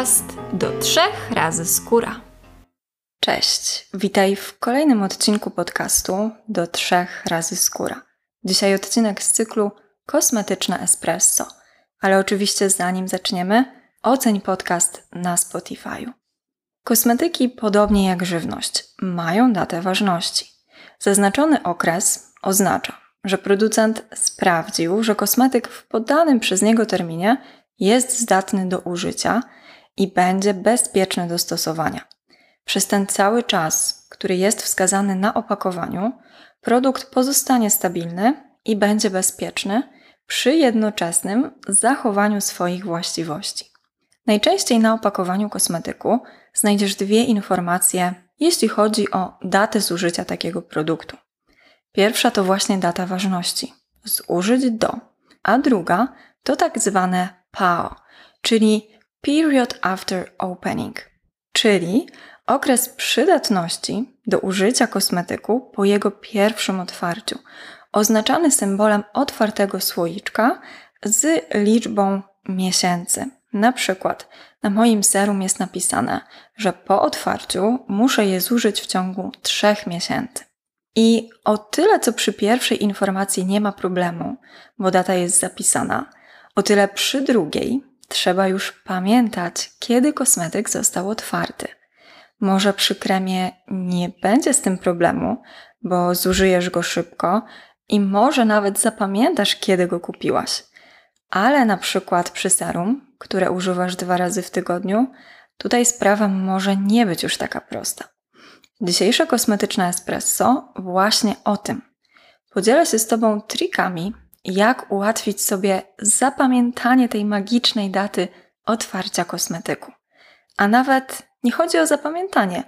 podcast do trzech razy skóra. Cześć, witaj w kolejnym odcinku podcastu do trzech razy skóra. Dzisiaj odcinek z cyklu Kosmetyczne Espresso, ale oczywiście zanim zaczniemy, oceń podcast na Spotify'u. Kosmetyki, podobnie jak żywność, mają datę ważności. Zaznaczony okres oznacza, że producent sprawdził, że kosmetyk w podanym przez niego terminie jest zdatny do użycia i będzie bezpieczny do stosowania. Przez ten cały czas, który jest wskazany na opakowaniu, produkt pozostanie stabilny i będzie bezpieczny przy jednoczesnym zachowaniu swoich właściwości. Najczęściej na opakowaniu kosmetyku znajdziesz dwie informacje, jeśli chodzi o datę zużycia takiego produktu. Pierwsza to właśnie data ważności zużyć do, a druga to tak zwane PAO, czyli Period After Opening, czyli okres przydatności do użycia kosmetyku po jego pierwszym otwarciu, oznaczany symbolem otwartego słoiczka z liczbą miesięcy. Na przykład na moim serum jest napisane, że po otwarciu muszę je zużyć w ciągu 3 miesięcy. I o tyle, co przy pierwszej informacji nie ma problemu, bo data jest zapisana, o tyle przy drugiej trzeba już pamiętać, kiedy kosmetyk został otwarty. Może przy kremie nie będzie z tym problemu, bo zużyjesz go szybko i może nawet zapamiętasz, kiedy go kupiłaś. Ale na przykład przy serum, które używasz dwa razy w tygodniu, tutaj sprawa może nie być już taka prosta. Dzisiejsze kosmetyczne espresso właśnie o tym. Podzielę się z Tobą trikami, jak ułatwić sobie zapamiętanie tej magicznej daty otwarcia kosmetyku. A nawet nie chodzi o zapamiętanie,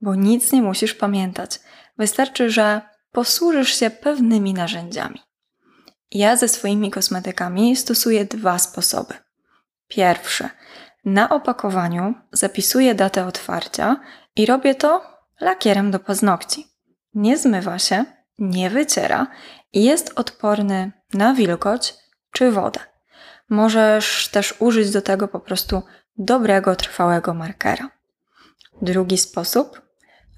bo nic nie musisz pamiętać. Wystarczy, że posłużysz się pewnymi narzędziami. Ja ze swoimi kosmetykami stosuję dwa sposoby. Pierwszy. Na opakowaniu zapisuję datę otwarcia i robię to lakierem do paznokci. Nie zmywa się, nie wyciera i jest odporny na wilgoć czy wodę. Możesz też użyć do tego po prostu dobrego, trwałego markera. Drugi sposób.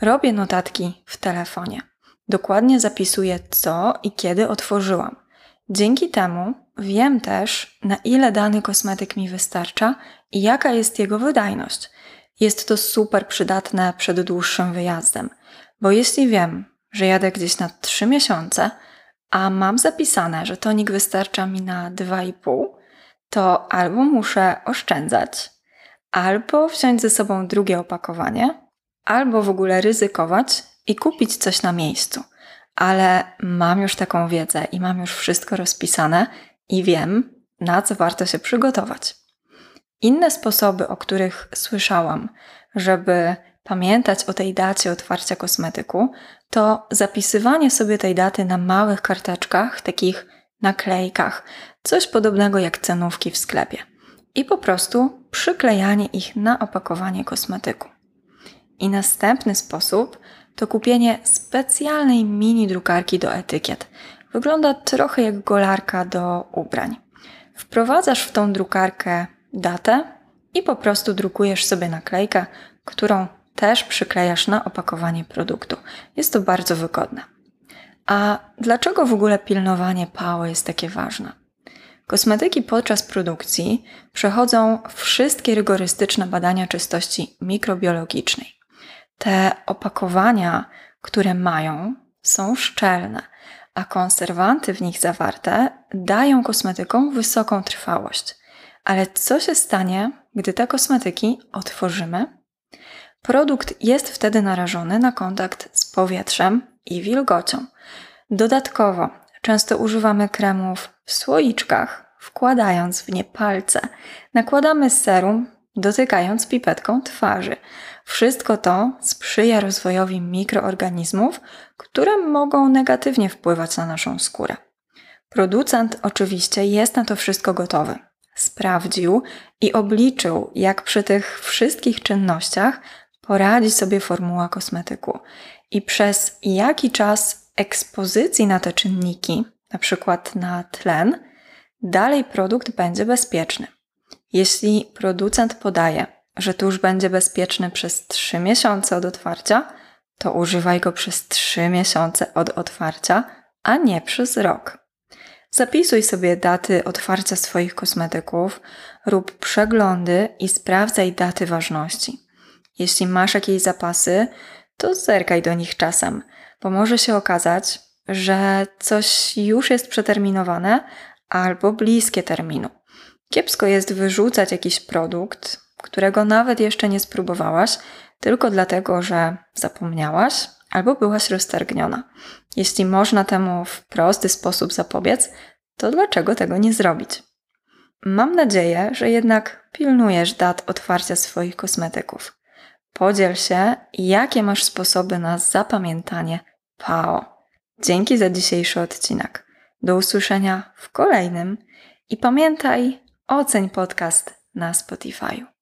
Robię notatki w telefonie. Dokładnie zapisuję, co i kiedy otworzyłam. Dzięki temu wiem też, na ile dany kosmetyk mi wystarcza i jaka jest jego wydajność. Jest to super przydatne przed dłuższym wyjazdem, bo jeśli wiem, że jadę gdzieś na 3 miesiące, a mam zapisane, że tonik wystarcza mi na 2,5, to albo muszę oszczędzać, albo wziąć ze sobą drugie opakowanie, albo w ogóle ryzykować i kupić coś na miejscu. Ale mam już taką wiedzę i mam już wszystko rozpisane i wiem, na co warto się przygotować. Inne sposoby, o których słyszałam, żeby pamiętać o tej dacie otwarcia kosmetyku, to zapisywanie sobie tej daty na małych karteczkach, takich naklejkach, coś podobnego jak cenówki w sklepie. I po prostu przyklejanie ich na opakowanie kosmetyku. I następny sposób to kupienie specjalnej mini drukarki do etykiet. Wygląda trochę jak golarka do ubrań. Wprowadzasz w tą drukarkę datę i po prostu drukujesz sobie naklejkę, którą też przyklejasz na opakowanie produktu. Jest to bardzo wygodne. A dlaczego w ogóle pilnowanie PAO jest takie ważne? Kosmetyki podczas produkcji przechodzą wszystkie rygorystyczne badania czystości mikrobiologicznej. Te opakowania, które mają, są szczelne, a konserwanty w nich zawarte dają kosmetykom wysoką trwałość. Ale co się stanie, gdy te kosmetyki otworzymy? Produkt jest wtedy narażony na kontakt z powietrzem i wilgocią. Dodatkowo często używamy kremów w słoiczkach, wkładając w nie palce. Nakładamy serum, dotykając pipetką twarzy. Wszystko to sprzyja rozwojowi mikroorganizmów, które mogą negatywnie wpływać na naszą skórę. Producent oczywiście jest na to wszystko gotowy sprawdził i obliczył, jak przy tych wszystkich czynnościach poradzi sobie formuła kosmetyku i przez jaki czas ekspozycji na te czynniki, na przykład na tlen, dalej produkt będzie bezpieczny. Jeśli producent podaje, że tusz będzie bezpieczny przez 3 miesiące od otwarcia, to używaj go przez 3 miesiące od otwarcia, a nie przez rok. Zapisuj sobie daty otwarcia swoich kosmetyków, rób przeglądy i sprawdzaj daty ważności. Jeśli masz jakieś zapasy, to zerkaj do nich czasem, bo może się okazać, że coś już jest przeterminowane albo bliskie terminu. Kiepsko jest wyrzucać jakiś produkt, którego nawet jeszcze nie spróbowałaś, tylko dlatego, że zapomniałaś albo byłaś roztargniona. Jeśli można temu w prosty sposób zapobiec, to dlaczego tego nie zrobić? Mam nadzieję, że jednak pilnujesz dat otwarcia swoich kosmetyków. Podziel się, jakie masz sposoby na zapamiętanie PAO. Dzięki za dzisiejszy odcinek. Do usłyszenia w kolejnym i pamiętaj, oceń podcast na Spotify.